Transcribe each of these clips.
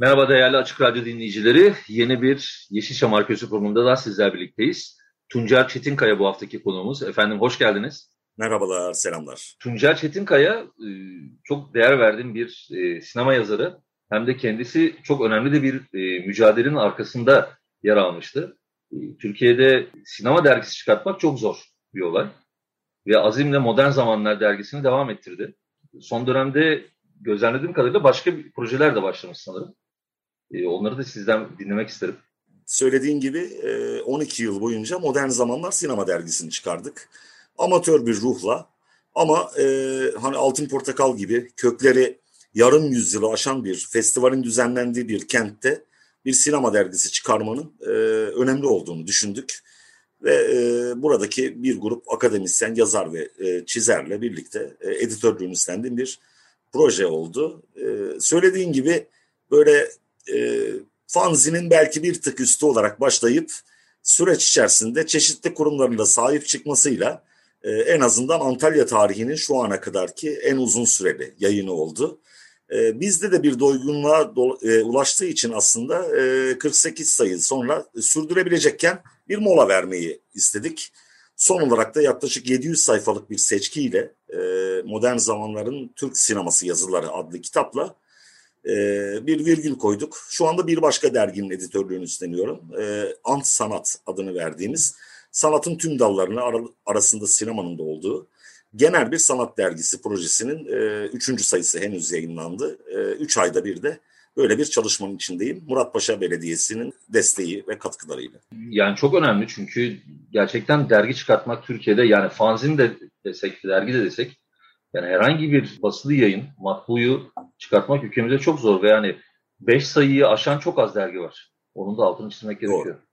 Merhaba değerli Açık Radyo dinleyicileri. Yeni bir Yeşilçam Arkeolojisi programında da sizler birlikteyiz. Tuncer Çetinkaya bu haftaki konuğumuz. Efendim hoş geldiniz. Merhabalar, selamlar. Tuncer Çetinkaya e, çok değer verdiğim bir e, sinema yazarı. Hem de kendisi çok önemli de bir e, mücadelenin arkasında yer almıştı. Türkiye'de sinema dergisi çıkartmak çok zor bir olay. Ve Azim'le Modern Zamanlar dergisini devam ettirdi. Son dönemde gözlemlediğim kadarıyla başka projeler de başlamış sanırım. Onları da sizden dinlemek isterim. Söylediğin gibi 12 yıl boyunca Modern Zamanlar Sinema Dergisi'ni çıkardık. Amatör bir ruhla ama e, hani Altın Portakal gibi kökleri yarım yüzyılı aşan bir festivalin düzenlendiği bir kentte bir sinema dergisi çıkarmanın e, önemli olduğunu düşündük. Ve e, buradaki bir grup akademisyen, yazar ve e, çizerle birlikte e, editörlüğünü üstlendiğim bir proje oldu. E, söylediğin gibi böyle e, fanzinin belki bir tık üstü olarak başlayıp süreç içerisinde çeşitli kurumlarında sahip çıkmasıyla e, en azından Antalya tarihinin şu ana kadarki en uzun süreli yayını oldu. E, bizde de bir doygunluğa do, e, ulaştığı için aslında e, 48 sayı sonra sürdürebilecekken bir mola vermeyi istedik. Son olarak da yaklaşık 700 sayfalık bir seçkiyle e, Modern Zamanların Türk Sineması Yazıları adlı kitapla e, bir virgül koyduk. Şu anda bir başka derginin editörlüğünü üstleniyorum. E, Ant Sanat adını verdiğimiz sanatın tüm dallarını ar arasında sinemanın da olduğu genel bir sanat dergisi projesinin e, üçüncü sayısı henüz yayınlandı. E, üç ayda bir de böyle bir çalışmanın içindeyim. Muratpaşa Belediyesi'nin desteği ve katkılarıyla. Yani çok önemli çünkü gerçekten dergi çıkartmak Türkiye'de yani fanzin de desek, dergi de desek yani herhangi bir basılı yayın, matbuyu çıkartmak ülkemizde çok zor ve yani beş sayıyı aşan çok az dergi var. Onun da altını çizmek gerekiyor. Doğru.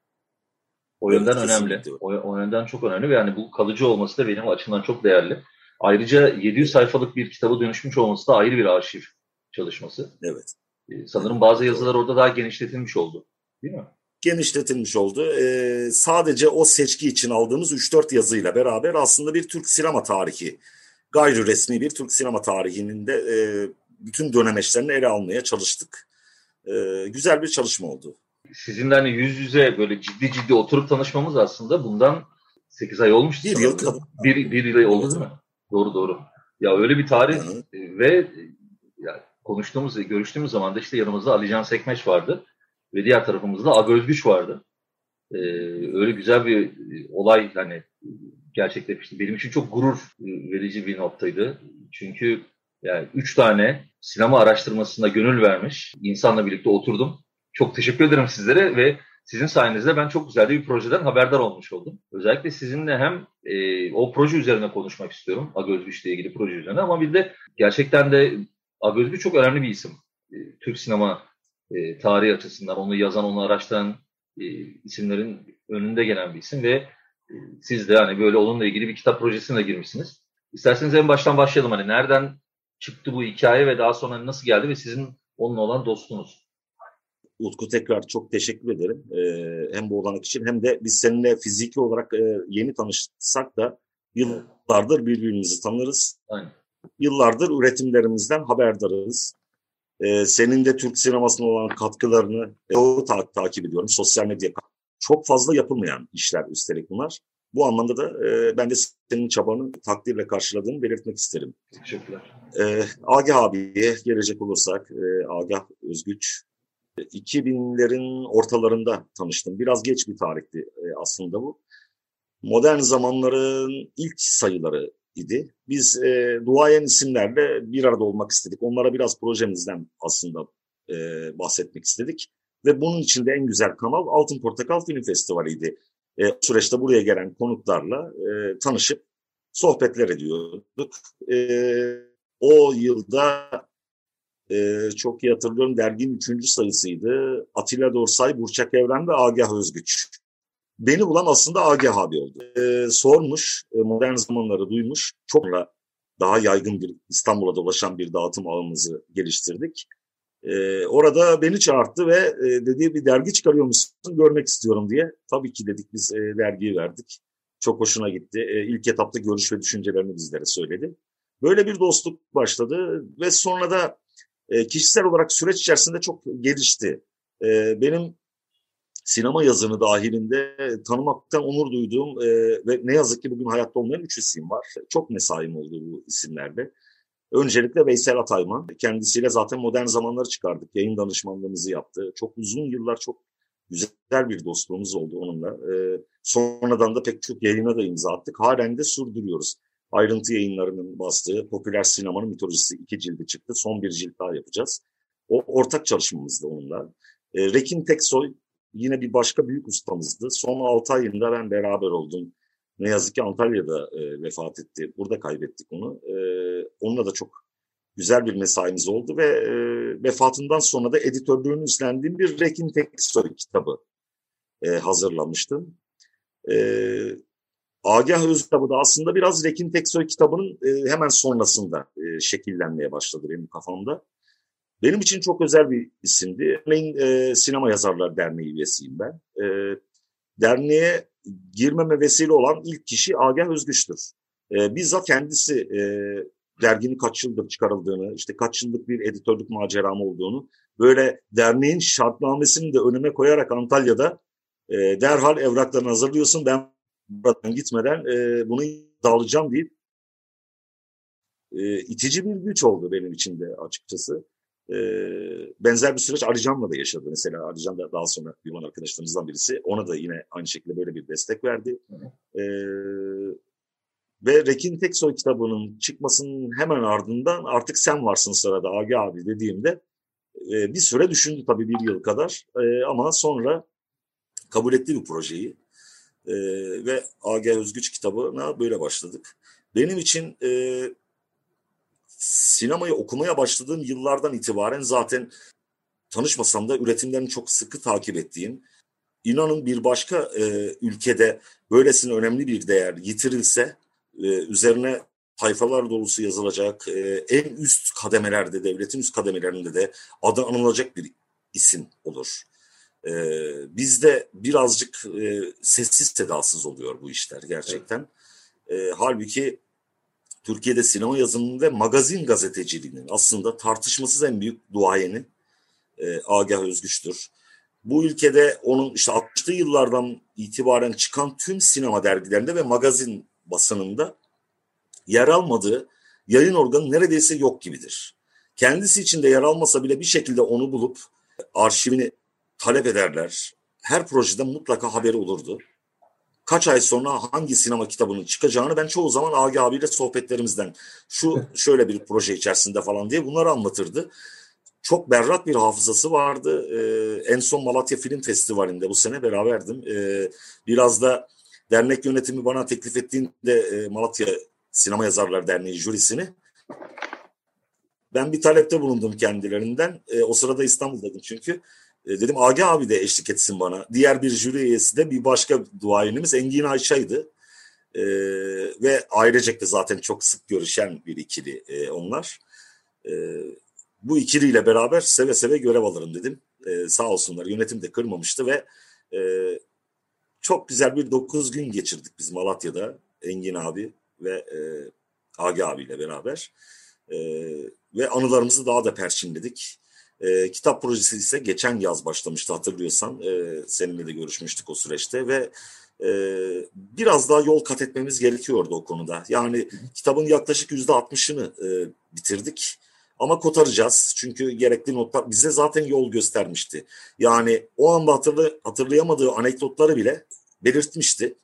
O yönden evet, önemli. O, o yönden çok önemli ve yani bu kalıcı olması da benim açımdan çok değerli. Ayrıca 700 sayfalık bir kitaba dönüşmüş olması da ayrı bir arşiv çalışması. Evet. Ee, sanırım bazı yazılar orada daha genişletilmiş oldu. Değil mi? Genişletilmiş oldu. Ee, sadece o seçki için aldığımız 3-4 yazıyla beraber aslında bir Türk sinema tarihi, gayri resmi bir Türk sinema tarihinin de e, bütün dönemeçlerini ele almaya çalıştık. E, güzel bir çalışma oldu sizinle hani yüz yüze böyle ciddi ciddi oturup tanışmamız aslında bundan 8 ay olmuştu. Bir yıl. Bir, bir yıl oldu değil mi? Doğru doğru. Ya öyle bir tarih Hı. ve ya konuştuğumuz, görüştüğümüz zaman da işte yanımızda Ali Can Sekmeç vardı ve diğer tarafımızda Aga Özgüç vardı. Ee, öyle güzel bir olay hani gerçekleşti. Benim için çok gurur verici bir noktaydı. Çünkü yani üç tane sinema araştırmasında gönül vermiş insanla birlikte oturdum çok teşekkür ederim sizlere ve sizin sayenizde ben çok güzel bir projeden haberdar olmuş oldum. Özellikle sizinle hem e, o proje üzerine konuşmak istiyorum. Agözgüç ile ilgili proje üzerine ama bir de gerçekten de Agözgüç çok önemli bir isim. E, Türk sinema e, tarihi açısından onu yazan, onu araştıran e, isimlerin önünde gelen bir isim ve e, siz de hani böyle onunla ilgili bir kitap projesine girmişsiniz. İsterseniz en baştan başlayalım. Hani nereden çıktı bu hikaye ve daha sonra nasıl geldi ve sizin onunla olan dostunuz? Utku tekrar çok teşekkür ederim. Ee, hem bu olanak için hem de biz seninle fiziki olarak e, yeni tanışsak da yıllardır birbirimizi tanırız. Aynen. Yıllardır üretimlerimizden haberdarız. Ee, senin de Türk sinemasına olan katkılarını e, ta takip ediyorum. Sosyal medya çok fazla yapılmayan işler üstelik bunlar. Bu anlamda da e, ben de senin çabanı takdirle karşıladığını belirtmek isterim. Teşekkürler. E, Agah abiye gelecek olursak, e, Agah Özgüç 2000'lerin ortalarında tanıştım. Biraz geç bir tarihti e, aslında bu. Modern zamanların ilk sayıları idi. Biz e, duayen isimlerle bir arada olmak istedik. Onlara biraz projemizden aslında e, bahsetmek istedik. Ve bunun içinde en güzel kanal Altın Portakal Film Festivali'ydi. E, süreçte buraya gelen konuklarla e, tanışıp sohbetler ediyorduk. E, o yılda e, çok iyi hatırlıyorum derginin üçüncü sayısıydı. Atilla Dorsay, Burçak Evren ve Agah Özgüç. Beni bulan aslında Agah abi oldu. E, sormuş, e, modern zamanları duymuş. Çok daha yaygın bir İstanbul'a dolaşan bir dağıtım ağımızı geliştirdik. E, orada beni çağırdı ve e, dedi bir dergi çıkarıyor musun görmek istiyorum diye. Tabii ki dedik biz e, dergiyi verdik. Çok hoşuna gitti. E, ilk etapta görüş ve düşüncelerini bizlere söyledi. Böyle bir dostluk başladı ve sonra da e, kişisel olarak süreç içerisinde çok gelişti. E, benim sinema yazını dahilinde tanımaktan onur duyduğum e, ve ne yazık ki bugün hayatta olmayan üç isim var. Çok mesaim oldu bu isimlerde. Öncelikle Veysel Atayman. Kendisiyle zaten modern zamanları çıkardık. Yayın danışmanlığımızı yaptı. Çok uzun yıllar çok güzel bir dostluğumuz oldu onunla. Ee, sonradan da pek çok yayına da imza attık. Halen de sürdürüyoruz. Ayrıntı yayınlarının bastığı Popüler Sinemanın Mitolojisi iki cildi çıktı. Son bir cilt daha yapacağız. O ortak çalışmamızdı onunla. Ee, Rekin Teksoy yine bir başka büyük ustamızdı. Son 6 ayında ben beraber oldum. Ne yazık ki Antalya'da e, vefat etti. Burada kaybettik onu. E, onunla da çok güzel bir mesaimiz oldu ve e, vefatından sonra da editörlüğünü üstlendiğim bir Rekin Teksoy kitabı e, hazırlamıştım. E, Agah Öz kitabı da aslında biraz Rekin Teksoy kitabının e, hemen sonrasında e, şekillenmeye başladı benim kafamda. Benim için çok özel bir isimdi. Örneğin e, Sinema Yazarlar Derneği üyesiyim ben. E, derneğe girmeme vesile olan ilk kişi Agah Özgüç'tür. E, bizzat kendisi e, derginin kaç yıldır çıkarıldığını, işte kaç yıllık bir editörlük maceram olduğunu, böyle derneğin şartnamesini de önüme koyarak Antalya'da e, derhal evraklarını hazırlıyorsun. Ben buradan gitmeden e, bunu dağılacağım deyip e, itici bir güç oldu benim için de açıkçası. E, benzer bir süreç Arıcan'la da yaşadı. Mesela Arıcan da daha sonra Yuvan arkadaşlarımızdan birisi. Ona da yine aynı şekilde böyle bir destek verdi. E, ve Rekin Teksoy kitabının çıkmasının hemen ardından artık sen varsın sırada Agi abi dediğimde e, bir süre düşündü tabii bir yıl kadar. E, ama sonra kabul etti bu projeyi. E, ve Agi Özgüç kitabına böyle başladık. Benim için e, sinemayı okumaya başladığım yıllardan itibaren zaten tanışmasam da üretimlerini çok sıkı takip ettiğim, inanın bir başka e, ülkede böylesine önemli bir değer yitirilse e, üzerine sayfalar dolusu yazılacak, e, en üst kademelerde, devletin üst kademelerinde de adı anılacak bir isim olur. E, bizde birazcık e, sessiz sedasız oluyor bu işler gerçekten. Evet. E, halbuki Türkiye'de sinema yazımının ve magazin gazeteciliğinin aslında tartışmasız en büyük duayeni e, Agah Özgüç'tür. Bu ülkede onun işte 60'lı yıllardan itibaren çıkan tüm sinema dergilerinde ve magazin basınında yer almadığı yayın organı neredeyse yok gibidir. Kendisi içinde yer almasa bile bir şekilde onu bulup arşivini talep ederler. Her projede mutlaka haberi olurdu kaç ay sonra hangi sinema kitabının çıkacağını ben çoğu zaman Agi abiyle sohbetlerimizden şu şöyle bir proje içerisinde falan diye bunları anlatırdı. Çok berrak bir hafızası vardı. Ee, en son Malatya Film Festivali'nde bu sene beraberdim. Ee, biraz da dernek yönetimi bana teklif ettiğinde e, Malatya Sinema Yazarlar Derneği jürisini ben bir talepte bulundum kendilerinden. E, o sırada İstanbul'daydım çünkü. E, dedim Agi abi de eşlik etsin bana. Diğer bir jüri üyesi de bir başka duayenimiz Engin Ayşe'ydi. E, ve ailecek de zaten çok sık görüşen bir ikili e, onlar. E, bu ikiliyle beraber seve seve görev alırım dedim. E, sağ olsunlar yönetim de kırmamıştı ve e, çok güzel bir dokuz gün geçirdik biz Malatya'da Engin abi ve e, Agi abiyle beraber. E, ve anılarımızı daha da perçinledik. E, kitap projesi ise geçen yaz başlamıştı hatırlıyorsan. E, seninle de görüşmüştük o süreçte ve e, biraz daha yol kat etmemiz gerekiyordu o konuda. Yani kitabın yaklaşık yüzde altmışını e, bitirdik. Ama kotaracağız. Çünkü gerekli notlar bize zaten yol göstermişti. Yani o anda hatırlı, hatırlayamadığı anekdotları bile belirtmişti.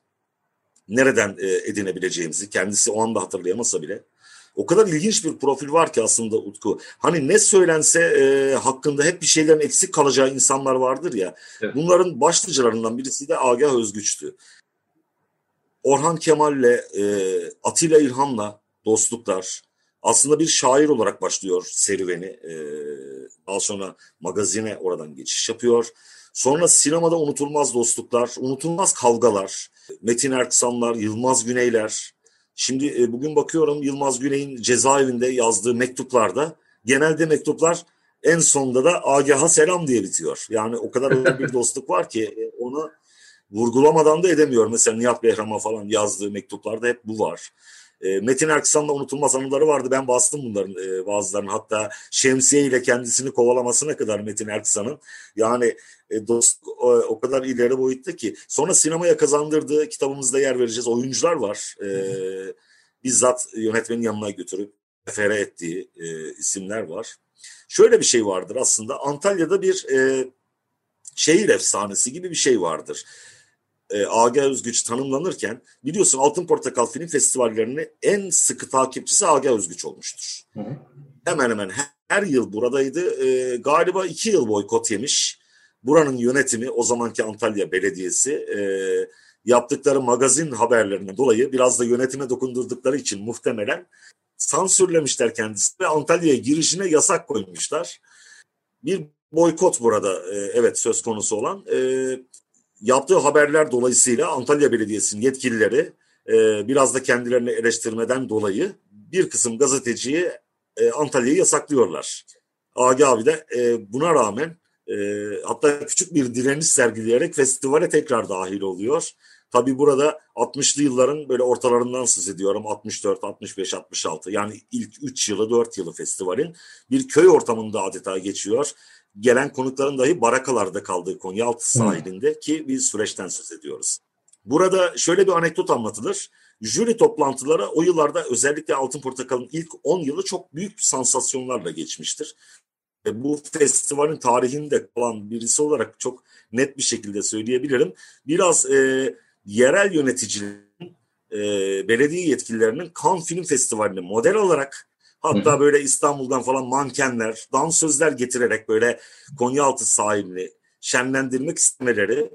Nereden e, edinebileceğimizi kendisi o anda hatırlayamasa bile o kadar ilginç bir profil var ki aslında Utku. Hani ne söylense e, hakkında hep bir şeylerin eksik kalacağı insanlar vardır ya. Evet. Bunların başlıcalarından birisi de Agah Özgüç'tü. Orhan Kemal'le, e, Atilla İlhan'la dostluklar, aslında bir şair olarak başlıyor serüveni. E, daha sonra magazine oradan geçiş yapıyor. Sonra sinemada unutulmaz dostluklar, unutulmaz kavgalar, Metin Erksanlar, Yılmaz Güneyler. Şimdi e, bugün bakıyorum Yılmaz Güney'in cezaevinde yazdığı mektuplarda genelde mektuplar en sonunda da Agah'a selam diye bitiyor. Yani o kadar bir dostluk var ki e, onu vurgulamadan da edemiyor. Mesela Nihat Behram'a falan yazdığı mektuplarda hep bu var. E, Metin Erksan'la unutulmaz anıları vardı. Ben bastım bunların e, bazılarını. Hatta şemsiye ile kendisini kovalamasına kadar Metin Erksan'ın. Yani e, dost o, o kadar ileri boyutta ki. Sonra sinemaya kazandırdığı kitabımızda yer vereceğiz. Oyuncular var. E, bizzat yönetmenin yanına götürüp refere ettiği e, isimler var. Şöyle bir şey vardır aslında. Antalya'da bir e, şehir efsanesi gibi bir şey vardır e, Aga Özgüç tanımlanırken biliyorsun Altın Portakal Film Festivallerini en sıkı takipçisi Aga Özgüç olmuştur. Hı hı. Hemen hemen her, her yıl buradaydı. E, galiba iki yıl boykot yemiş. Buranın yönetimi o zamanki Antalya Belediyesi e, yaptıkları magazin haberlerinden dolayı biraz da yönetime dokundurdukları için muhtemelen sansürlemişler kendisi ve Antalya'ya girişine yasak koymuşlar. Bir boykot burada e, evet söz konusu olan. E, yaptığı haberler dolayısıyla Antalya Belediyesi'nin yetkilileri e, biraz da kendilerini eleştirmeden dolayı bir kısım gazeteciyi e, Antalya'yı yasaklıyorlar. Agi abi de e, buna rağmen e, hatta küçük bir direniş sergileyerek festivale tekrar dahil oluyor. Tabii burada 60'lı yılların böyle ortalarından söz ediyorum. 64, 65, 66 yani ilk 3 yılı 4 yılı festivalin bir köy ortamında adeta geçiyor gelen konukların dahi barakalarda kaldığı Konyaaltı sahilinde ki bir süreçten söz ediyoruz. Burada şöyle bir anekdot anlatılır. Jüri toplantıları o yıllarda özellikle Altın Portakal'ın ilk 10 yılı çok büyük sansasyonlarla geçmiştir. E, bu festivalin tarihinde kalan birisi olarak çok net bir şekilde söyleyebilirim. Biraz e, yerel yöneticilerin, e, belediye yetkililerinin Cannes Film Festivali'ni model alarak Hatta böyle İstanbul'dan falan mankenler, dansözler getirerek böyle Konyaaltı sahilini şenlendirmek istemeleri,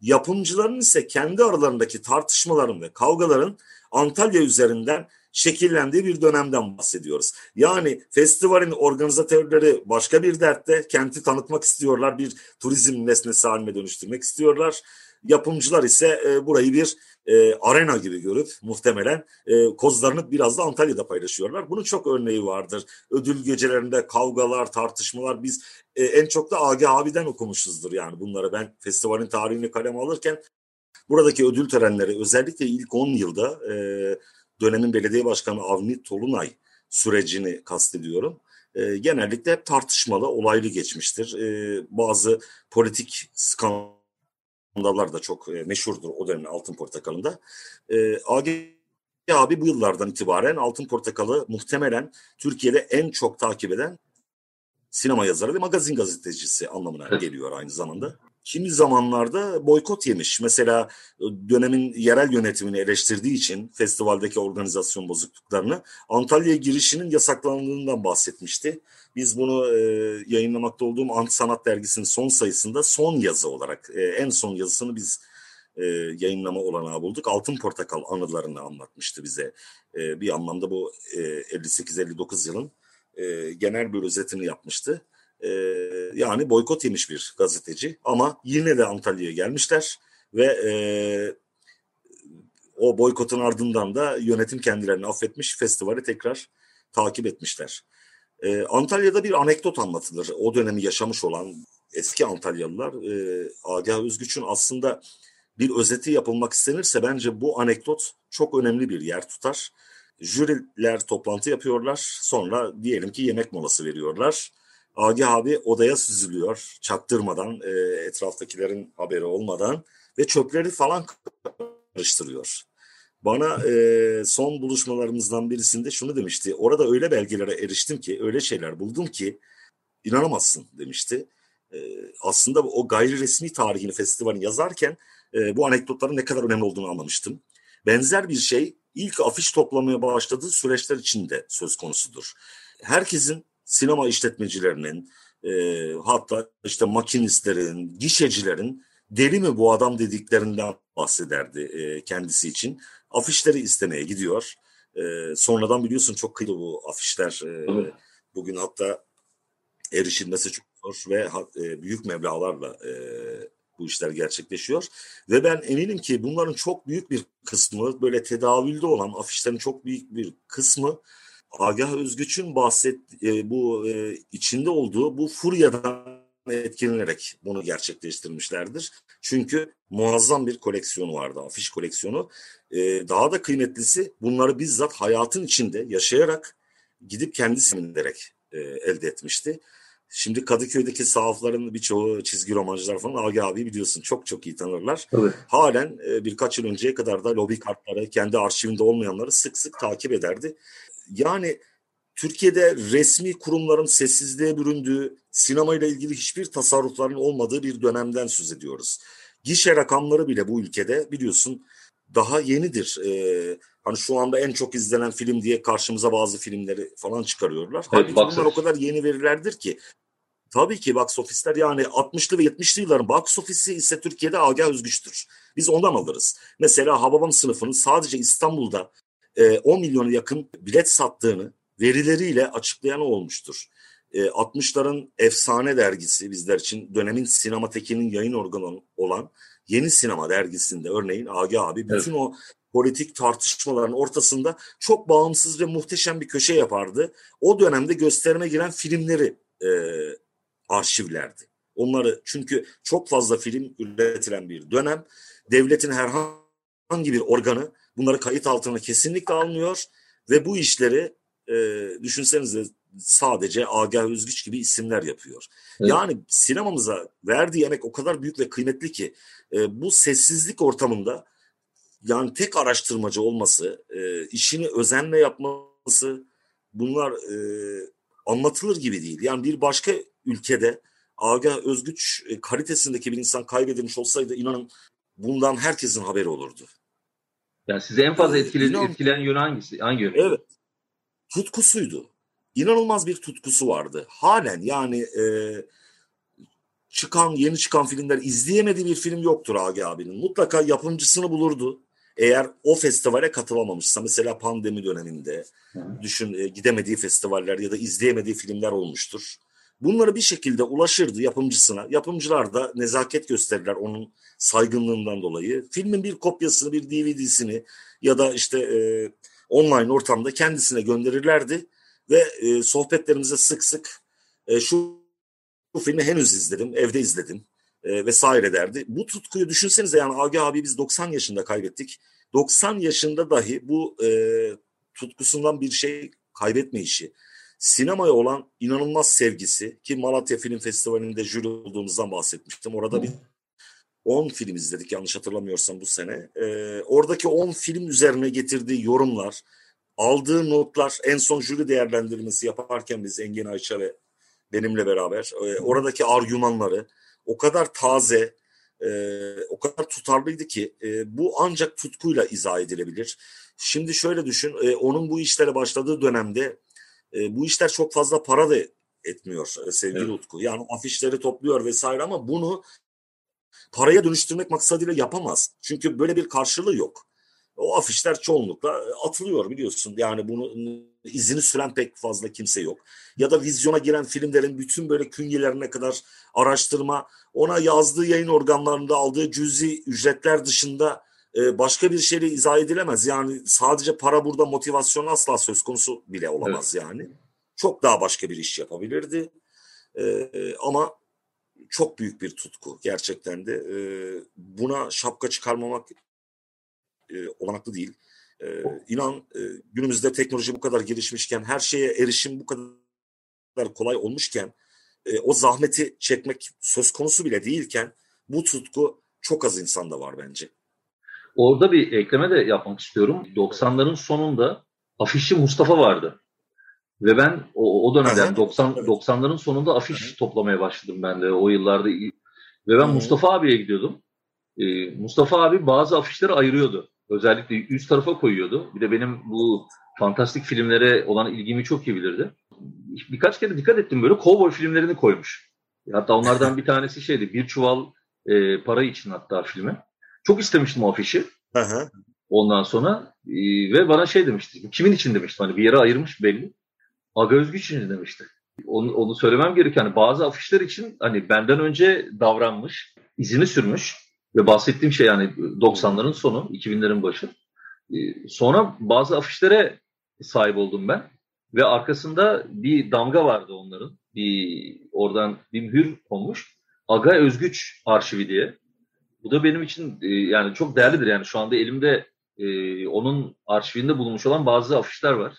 yapımcıların ise kendi aralarındaki tartışmaların ve kavgaların Antalya üzerinden şekillendiği bir dönemden bahsediyoruz. Yani festivalin organizatörleri başka bir dertte kenti tanıtmak istiyorlar, bir turizm nesnesi haline dönüştürmek istiyorlar. Yapımcılar ise e, burayı bir e, arena gibi görüp muhtemelen e, kozlarını biraz da Antalya'da paylaşıyorlar. Bunun çok örneği vardır. Ödül gecelerinde kavgalar, tartışmalar biz en çok da Agi abiden okumuşuzdur yani bunları. Ben festivalin tarihini kaleme alırken buradaki ödül törenleri özellikle ilk 10 yılda dönemin belediye başkanı Avni Tolunay sürecini kastediyorum. E, genellikle hep tartışmalı, olaylı geçmiştir. Bazı politik skandal skandallar da çok e, meşhurdur o dönemin Altın Portakalı'nda. E, abi bu yıllardan itibaren Altın Portakalı muhtemelen Türkiye'de en çok takip eden sinema yazarı ve magazin gazetecisi anlamına geliyor aynı zamanda. Kimi zamanlarda boykot yemiş. Mesela e, dönemin yerel yönetimini eleştirdiği için festivaldeki organizasyon bozukluklarını Antalya'ya girişinin yasaklandığından bahsetmişti. Biz bunu e, yayınlamakta olduğum Ant Sanat Dergisi'nin son sayısında son yazı olarak e, en son yazısını biz e, yayınlama olanağı bulduk. Altın Portakal anılarını anlatmıştı bize. E, bir anlamda bu e, 58-59 yılın e, genel bir özetini yapmıştı. E, yani boykot yemiş bir gazeteci ama yine de Antalya'ya gelmişler ve e, o boykotun ardından da yönetim kendilerini affetmiş, festivali tekrar takip etmişler. Ee, Antalya'da bir anekdot anlatılır. O dönemi yaşamış olan eski Antalyalılar e, Agah Özgüç'ün aslında bir özeti yapılmak istenirse bence bu anekdot çok önemli bir yer tutar. Jüriler toplantı yapıyorlar. Sonra diyelim ki yemek molası veriyorlar. Agah abi odaya süzülüyor çaktırmadan, e, etraftakilerin haberi olmadan ve çöpleri falan karıştırıyor. Bana e, son buluşmalarımızdan birisinde şunu demişti. Orada öyle belgelere eriştim ki, öyle şeyler buldum ki inanamazsın demişti. E, aslında o gayri resmi tarihini festivalin yazarken e, bu anekdotların ne kadar önemli olduğunu anlamıştım. Benzer bir şey ilk afiş toplamaya başladığı süreçler içinde söz konusudur. Herkesin sinema işletmecilerinin, e, hatta işte makinistlerin, gişecilerin deli mi bu adam dediklerinden bahsederdi e, kendisi için afişleri istemeye gidiyor. E, sonradan biliyorsun çok kıyılı bu afişler. E, bugün hatta erişilmesi çok zor ve e, büyük meblağlarla e, bu işler gerçekleşiyor. Ve ben eminim ki bunların çok büyük bir kısmı böyle tedavülde olan afişlerin çok büyük bir kısmı Agah Özgüç'ün bahset e, bu e, içinde olduğu bu furyadan etkilenerek bunu gerçekleştirmişlerdir. Çünkü muazzam bir koleksiyonu vardı, afiş koleksiyonu. E, daha da kıymetlisi bunları bizzat hayatın içinde yaşayarak gidip kendisi minderek e, elde etmişti. Şimdi Kadıköy'deki sahafların birçoğu çizgi romancılar falan Agi abi biliyorsun çok çok iyi tanırlar. Evet. Halen e, birkaç yıl önceye kadar da lobi kartları kendi arşivinde olmayanları sık sık takip ederdi. Yani Türkiye'de resmi kurumların sessizliğe büründüğü, sinemayla ilgili hiçbir tasarrufların olmadığı bir dönemden söz ediyoruz. Gişe rakamları bile bu ülkede biliyorsun daha yenidir. Ee, hani şu anda en çok izlenen film diye karşımıza bazı filmleri falan çıkarıyorlar. Evet, Halbuki bunlar o kadar yeni verilerdir ki Tabii ki box ofisler yani 60'lı ve 70'li yılların box ofisi ise Türkiye'de Agah Özgüç'tür. Biz ondan alırız. Mesela Hababam sınıfının sadece İstanbul'da e, 10 milyona yakın bilet sattığını verileriyle açıklayan olmuştur. E, 60'ların efsane dergisi bizler için dönemin sinematekinin yayın organı olan Yeni Sinema dergisinde örneğin Agah abi bütün evet. o politik tartışmaların ortasında çok bağımsız ve muhteşem bir köşe yapardı. O dönemde gösterime giren filmleri e, arşivlerdi. Onları çünkü çok fazla film üretilen bir dönem. Devletin herhangi bir organı bunları kayıt altına kesinlikle almıyor ve bu işleri e, düşünsenize sadece Agah Özgüç gibi isimler yapıyor. Evet. Yani sinemamıza verdiği emek o kadar büyük ve kıymetli ki e, bu sessizlik ortamında yani tek araştırmacı olması, e, işini özenle yapması bunlar e, anlatılır gibi değil. Yani bir başka ülkede Agah Özgüç e, kalitesindeki bir insan kaybedilmiş olsaydı inanın bundan herkesin haberi olurdu. Yani size en fazla etkiledi, İnan, etkileyen yönü hangisi? Hangi yönü? Evet. Tutkusuydu. İnanılmaz bir tutkusu vardı. Halen yani e, çıkan, yeni çıkan filmler izleyemediği bir film yoktur Agi abinin. Mutlaka yapımcısını bulurdu. Eğer o festivale katılamamışsa mesela pandemi döneminde Hı. düşün e, gidemediği festivaller ya da izleyemediği filmler olmuştur. Bunları bir şekilde ulaşırdı yapımcısına. Yapımcılar da nezaket gösterirler onun saygınlığından dolayı. Filmin bir kopyasını, bir DVD'sini ya da işte e, online ortamda kendisine gönderirlerdi ve e, sohbetlerimize sık sık e, şu bu filmi henüz izledim, evde izledim e, vesaire derdi. Bu tutkuyu düşünsenize yani Agi abi biz 90 yaşında kaybettik. 90 yaşında dahi bu e, tutkusundan bir şey kaybetme işi sinemaya olan inanılmaz sevgisi ki Malatya Film Festivali'nde jüri olduğumuzdan bahsetmiştim. Orada bir 10 film izledik yanlış hatırlamıyorsam bu sene. Ee, oradaki 10 film üzerine getirdiği yorumlar, aldığı notlar, en son jüri değerlendirmesi yaparken biz Engin Ayça ve benimle beraber e, oradaki argümanları o kadar taze, e, o kadar tutarlıydı ki e, bu ancak tutkuyla izah edilebilir. Şimdi şöyle düşün, e, onun bu işlere başladığı dönemde e, bu işler çok fazla para da etmiyor e, sevgili evet. Utku. Yani afişleri topluyor vesaire ama bunu paraya dönüştürmek maksadıyla yapamaz. Çünkü böyle bir karşılığı yok. O afişler çoğunlukla e, atılıyor biliyorsun. Yani bunu izini süren pek fazla kimse yok. Ya da vizyona giren filmlerin bütün böyle künyelerine kadar araştırma, ona yazdığı yayın organlarında aldığı cüzi ücretler dışında e, başka bir şeyle izah edilemez. Yani sadece para burada motivasyon asla söz konusu bile olamaz evet. yani. Çok daha başka bir iş yapabilirdi. E, ama çok büyük bir tutku gerçekten de. E, buna şapka çıkarmamak e, olanaklı değil. E, inan e, günümüzde teknoloji bu kadar gelişmişken, her şeye erişim bu kadar kolay olmuşken, e, o zahmeti çekmek söz konusu bile değilken bu tutku çok az insanda var bence. Orada bir ekleme de yapmak istiyorum. 90'ların sonunda afişçi Mustafa vardı. Ve ben o, o dönemden 90 90'ların sonunda afiş toplamaya başladım ben de o yıllarda. Ve ben Mustafa abiye gidiyordum. Ee, Mustafa abi bazı afişleri ayırıyordu. Özellikle üst tarafa koyuyordu. Bir de benim bu fantastik filmlere olan ilgimi çok iyi bilirdi. Birkaç kere dikkat ettim böyle kovboy filmlerini koymuş. Hatta onlardan bir tanesi şeydi bir çuval e, para için hatta filmi. Çok istemiştim o afişi. Hı hı. Ondan sonra e, ve bana şey demişti. Kimin için demişti. Hani bir yere ayırmış belli. Aga Özgüç için demişti. Onu, onu söylemem gerekiyor. Hani bazı afişler için hani benden önce davranmış, izini sürmüş ve bahsettiğim şey yani 90'ların sonu, 2000'lerin başı. Ee, sonra bazı afişlere sahip oldum ben ve arkasında bir damga vardı onların. Bir oradan bir mühür konmuş. Aga Özgüç arşivi diye. Bu da benim için e, yani çok değerlidir. Yani şu anda elimde e, onun arşivinde bulunmuş olan bazı afişler var.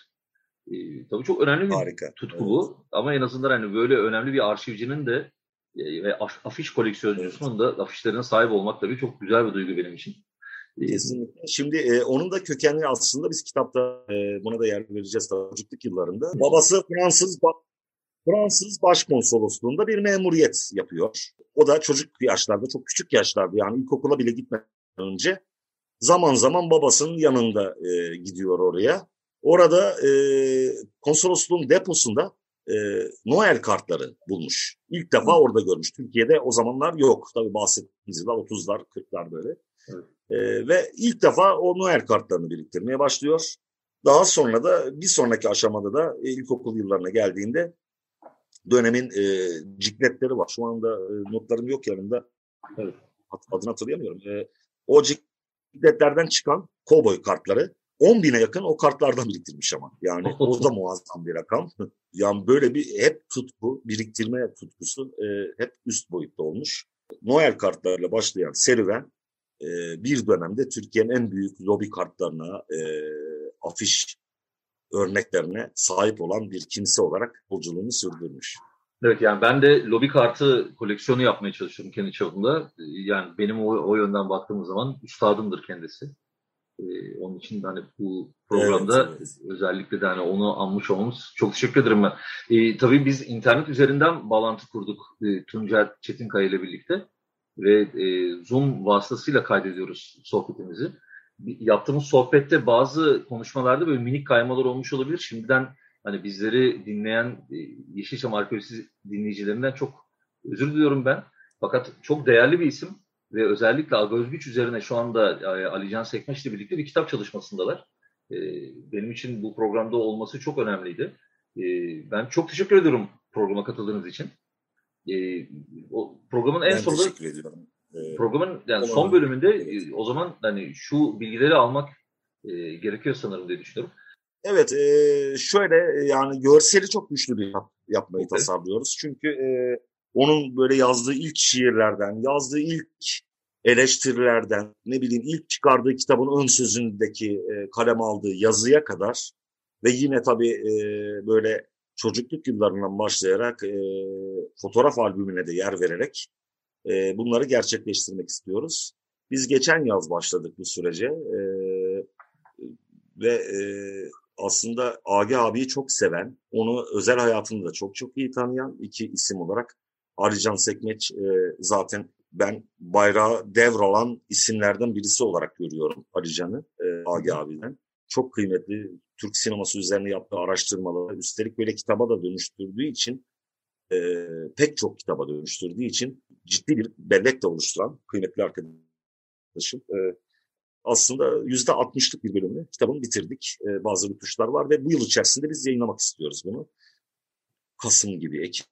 E, tabii çok önemli bir Harika. tutku evet. bu. Ama en azından hani böyle önemli bir arşivcinin de e, ve afiş koleksiyoncusunun da afişlerine sahip olmak tabii çok güzel bir duygu benim için. Kesinlikle. Şimdi e, onun da kökenli aslında biz kitapta e, buna da yer vereceğiz çocukluk yıllarında. Babası Fransız Fransız Başkonsolosluğunda bir memuriyet yapıyor. O da çocuk yaşlarda, çok küçük yaşlarda yani ilkokula bile gitmeden önce zaman zaman babasının yanında e, gidiyor oraya. Orada e, konsolosluğun deposunda e, Noel kartları bulmuş. İlk defa orada görmüş. Türkiye'de o zamanlar yok. Tabii bahsettiğimiz yıllar 30'lar 40'lar böyle. Evet. E, ve ilk defa o Noel kartlarını biriktirmeye başlıyor. Daha sonra da bir sonraki aşamada da e, ilkokul yıllarına geldiğinde dönemin e, cikletleri var. Şu anda e, notlarım yok yanımda. Evet. Adını hatırlayamıyorum. E, o cikletlerden çıkan kovboy kartları 10 bine yakın o kartlardan biriktirmiş ama. Yani o da muazzam bir rakam. yani böyle bir hep tutku, biriktirme tutkusu e, hep üst boyutta olmuş. Noel kartlarıyla başlayan serüven e, bir dönemde Türkiye'nin en büyük lobi kartlarına, e, afiş örneklerine sahip olan bir kimse olarak yolculuğunu sürdürmüş. Evet yani ben de lobi kartı koleksiyonu yapmaya çalışıyorum kendi çapımda. Yani benim o, o yönden baktığımız zaman üstadımdır kendisi. Ee, onun için de hani bu programda evet, evet. özellikle de hani onu anmış olmamız çok teşekkür ederim ben. Ee, tabii biz internet üzerinden bağlantı kurduk e, Tuncer Çetinkaya ile birlikte ve e, Zoom vasıtasıyla kaydediyoruz sohbetimizi. Yaptığımız sohbette bazı konuşmalarda böyle minik kaymalar olmuş olabilir. Şimdiden hani bizleri dinleyen e, Yeşilçam Arkeolojisi dinleyicilerinden çok özür diliyorum ben. Fakat çok değerli bir isim ve özellikle Agözgüç üzerine şu anda e, Ali Can ile birlikte bir kitap çalışmasındalar. E, benim için bu programda olması çok önemliydi. E, ben çok teşekkür ediyorum programa katıldığınız için. O programın en sonunda teşekkür ediyorum. Programın yani son bölümünde o zaman hani şu bilgileri almak gerekiyor sanırım diye düşünüyorum. Evet, şöyle yani görseli çok güçlü bir yap, yapmayı evet. tasarlıyoruz. Çünkü onun böyle yazdığı ilk şiirlerden, yazdığı ilk eleştirilerden, ne bileyim ilk çıkardığı kitabın ön sözündeki e, kalem aldığı yazıya kadar ve yine tabii e, böyle çocukluk yıllarından başlayarak e, fotoğraf albümüne de yer vererek e, bunları gerçekleştirmek istiyoruz. Biz geçen yaz başladık bu sürece e, ve e, aslında Agi abiyi çok seven, onu özel hayatında da çok çok iyi tanıyan iki isim olarak Alican Sekmeç e, zaten ben bayrağı devralan isimlerden birisi olarak görüyorum Alican'ı e, Agi abiden. Çok kıymetli Türk sineması üzerine yaptığı araştırmaları üstelik böyle kitaba da dönüştürdüğü için e, pek çok kitaba dönüştürdüğü için ciddi bir bellek de oluşturan kıymetli arkadaşım. E, aslında yüzde altmışlık bir bölümünü kitabını bitirdik. E, bazı rütuşlar var ve bu yıl içerisinde biz yayınlamak istiyoruz bunu. Kasım gibi, Ekim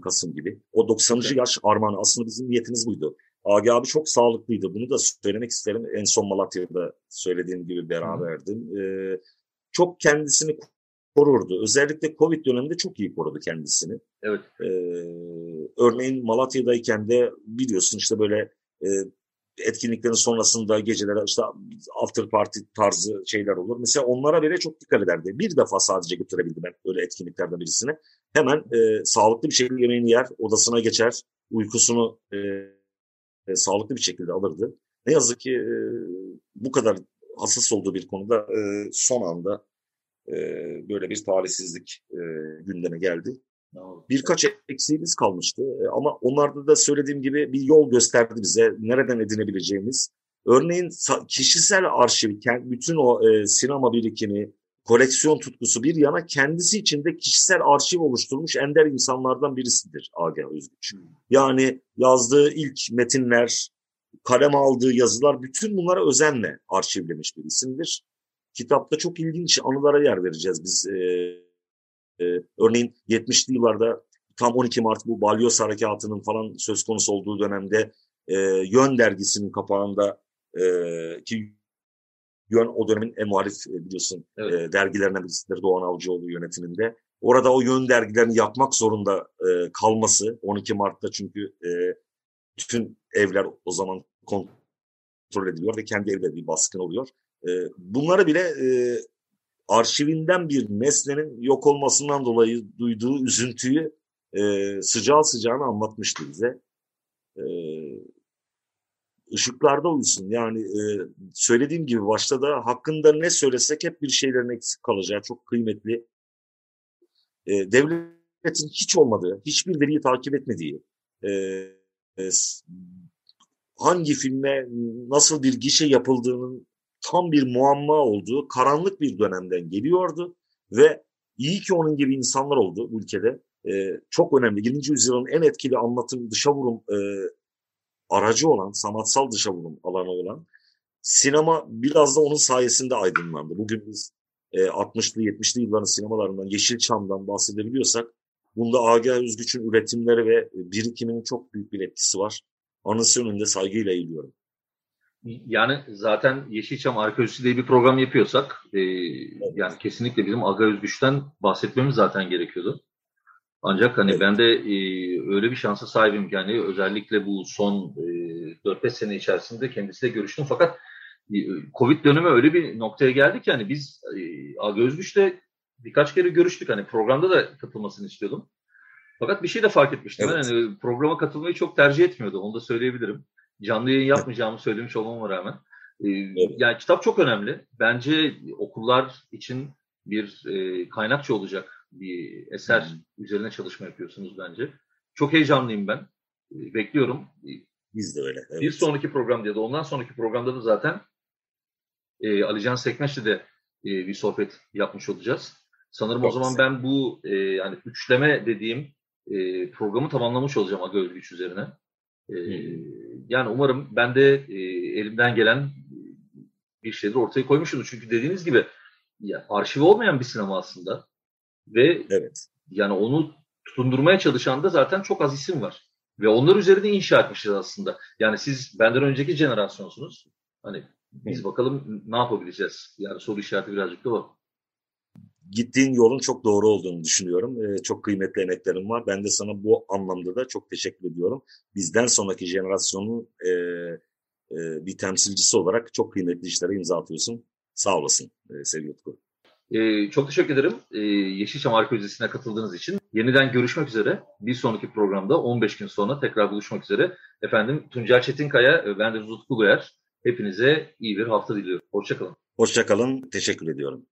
Kasım gibi. O 90. Evet. yaş armağanı aslında bizim niyetimiz buydu. Agi abi çok sağlıklıydı. Bunu da söylemek isterim. En son Malatya'da söylediğim gibi beraberdim. Ee, çok kendisini korurdu. Özellikle Covid döneminde çok iyi korudu kendisini. Evet. Ee, örneğin Malatya'dayken de biliyorsun işte böyle e, etkinliklerin sonrasında gecelere işte after party tarzı şeyler olur. Mesela onlara bile çok dikkat ederdi. Bir defa sadece götürebildim ben öyle etkinliklerden birisine. Hemen e, sağlıklı bir şekilde yemeğini yer, odasına geçer, uykusunu e, e, sağlıklı bir şekilde alırdı. Ne yazık ki e, bu kadar hassas olduğu bir konuda e, son anda e, böyle bir talihsizlik e, gündeme geldi. Birkaç eksiğimiz kalmıştı e, ama onlarda da söylediğim gibi bir yol gösterdi bize nereden edinebileceğimiz. Örneğin kişisel arşiv, bütün o e, sinema birikimi, koleksiyon tutkusu bir yana kendisi içinde kişisel arşiv oluşturmuş ender insanlardan birisidir Agah Özgüç. Yani yazdığı ilk metinler, kaleme aldığı yazılar bütün bunlara özenle arşivlemiş bir isimdir. Kitapta çok ilginç anılara yer vereceğiz biz. E, e, örneğin 70'li yıllarda tam 12 Mart bu Balyoz Harekatı'nın falan söz konusu olduğu dönemde e, Yön dergisinin kapağında e, ki Yön o dönemin en muhalif biliyorsun evet. e, dergilerinden birisidir Doğan Avcıoğlu yönetiminde. Orada o yön dergilerini yapmak zorunda e, kalması 12 Mart'ta çünkü e, bütün evler o zaman kontrol ediliyor ve kendi evde bir baskın oluyor. E, bunları bile e, arşivinden bir nesnenin yok olmasından dolayı duyduğu üzüntüyü e, sıcağı sıcağına anlatmıştı bize. E, ışıklarda uyusun. Yani e, söylediğim gibi başta da hakkında ne söylesek hep bir şeylerin eksik kalacağı çok kıymetli. E, devletin hiç olmadığı, hiçbir veriyi takip etmediği, e, e, hangi filme nasıl bir gişe yapıldığının tam bir muamma olduğu karanlık bir dönemden geliyordu ve iyi ki onun gibi insanlar oldu ülkede. Ee, çok önemli. 20. yüzyılın en etkili anlatım dışa vurum e, aracı olan, sanatsal dışa vurum alanı olan sinema biraz da onun sayesinde aydınlandı. Bugün biz e, 60'lı 70'li yılların sinemalarından, Yeşilçam'dan bahsedebiliyorsak bunda Agah Özgüç'ün üretimleri ve birikiminin çok büyük bir etkisi var. Anısı önünde saygıyla eğiliyorum. Yani zaten Yeşilçam Arkeolojisi diye bir program yapıyorsak e, evet. yani kesinlikle bizim Aga Özgüç'ten bahsetmemiz zaten gerekiyordu. Ancak hani evet. ben de e, öyle bir şansa sahibim ki hani özellikle bu son e, 4-5 sene içerisinde kendisiyle görüştüm. Fakat e, Covid dönemi öyle bir noktaya geldi ki hani biz e, Aga Özgüç'le birkaç kere görüştük. Hani programda da katılmasını istiyordum. Fakat bir şey de fark etmiştim. Evet. Yani programa katılmayı çok tercih etmiyordu. Onu da söyleyebilirim. Canlı yayın yapmayacağımı söylemiş olmama rağmen. Ee, evet. Yani kitap çok önemli. Bence okullar için bir e, kaynakçı olacak bir eser hmm. üzerine çalışma yapıyorsunuz bence. Çok heyecanlıyım ben. E, bekliyorum. Biz de öyle. Evet. Bir sonraki programda ya da ondan sonraki programda da zaten e, Alican Sekmeş'le de e, bir sohbet yapmış olacağız. Sanırım çok o zaman güzel. ben bu e, yani üçleme dediğim e, programı tamamlamış olacağım Aga Özgüç üzerine. E, hmm. Yani umarım ben de e, elimden gelen bir şeyleri ortaya koymuşumdur. Çünkü dediğiniz gibi ya, arşiv olmayan bir sinema aslında. Ve evet. yani onu tutundurmaya çalışan da zaten çok az isim var. Ve onlar üzerinde inşa etmişiz aslında. Yani siz benden önceki jenerasyonsunuz. Hani biz bakalım ne yapabileceğiz? Yani soru işareti birazcık da o gittiğin yolun çok doğru olduğunu düşünüyorum. E, çok kıymetli emeklerin var. Ben de sana bu anlamda da çok teşekkür ediyorum. Bizden sonraki jenerasyonun e, e, bir temsilcisi olarak çok kıymetli işlere imza atıyorsun. Sağ olasın e, sevgili Utku. Ee, çok teşekkür ederim ee, Yeşilçam Arkeolojisi'ne katıldığınız için. Yeniden görüşmek üzere. Bir sonraki programda 15 gün sonra tekrar buluşmak üzere. Efendim Tuncel Çetinkaya, ben de Utku Goyer. Hepinize iyi bir hafta diliyorum. Hoşçakalın. Hoşçakalın. Teşekkür ediyorum.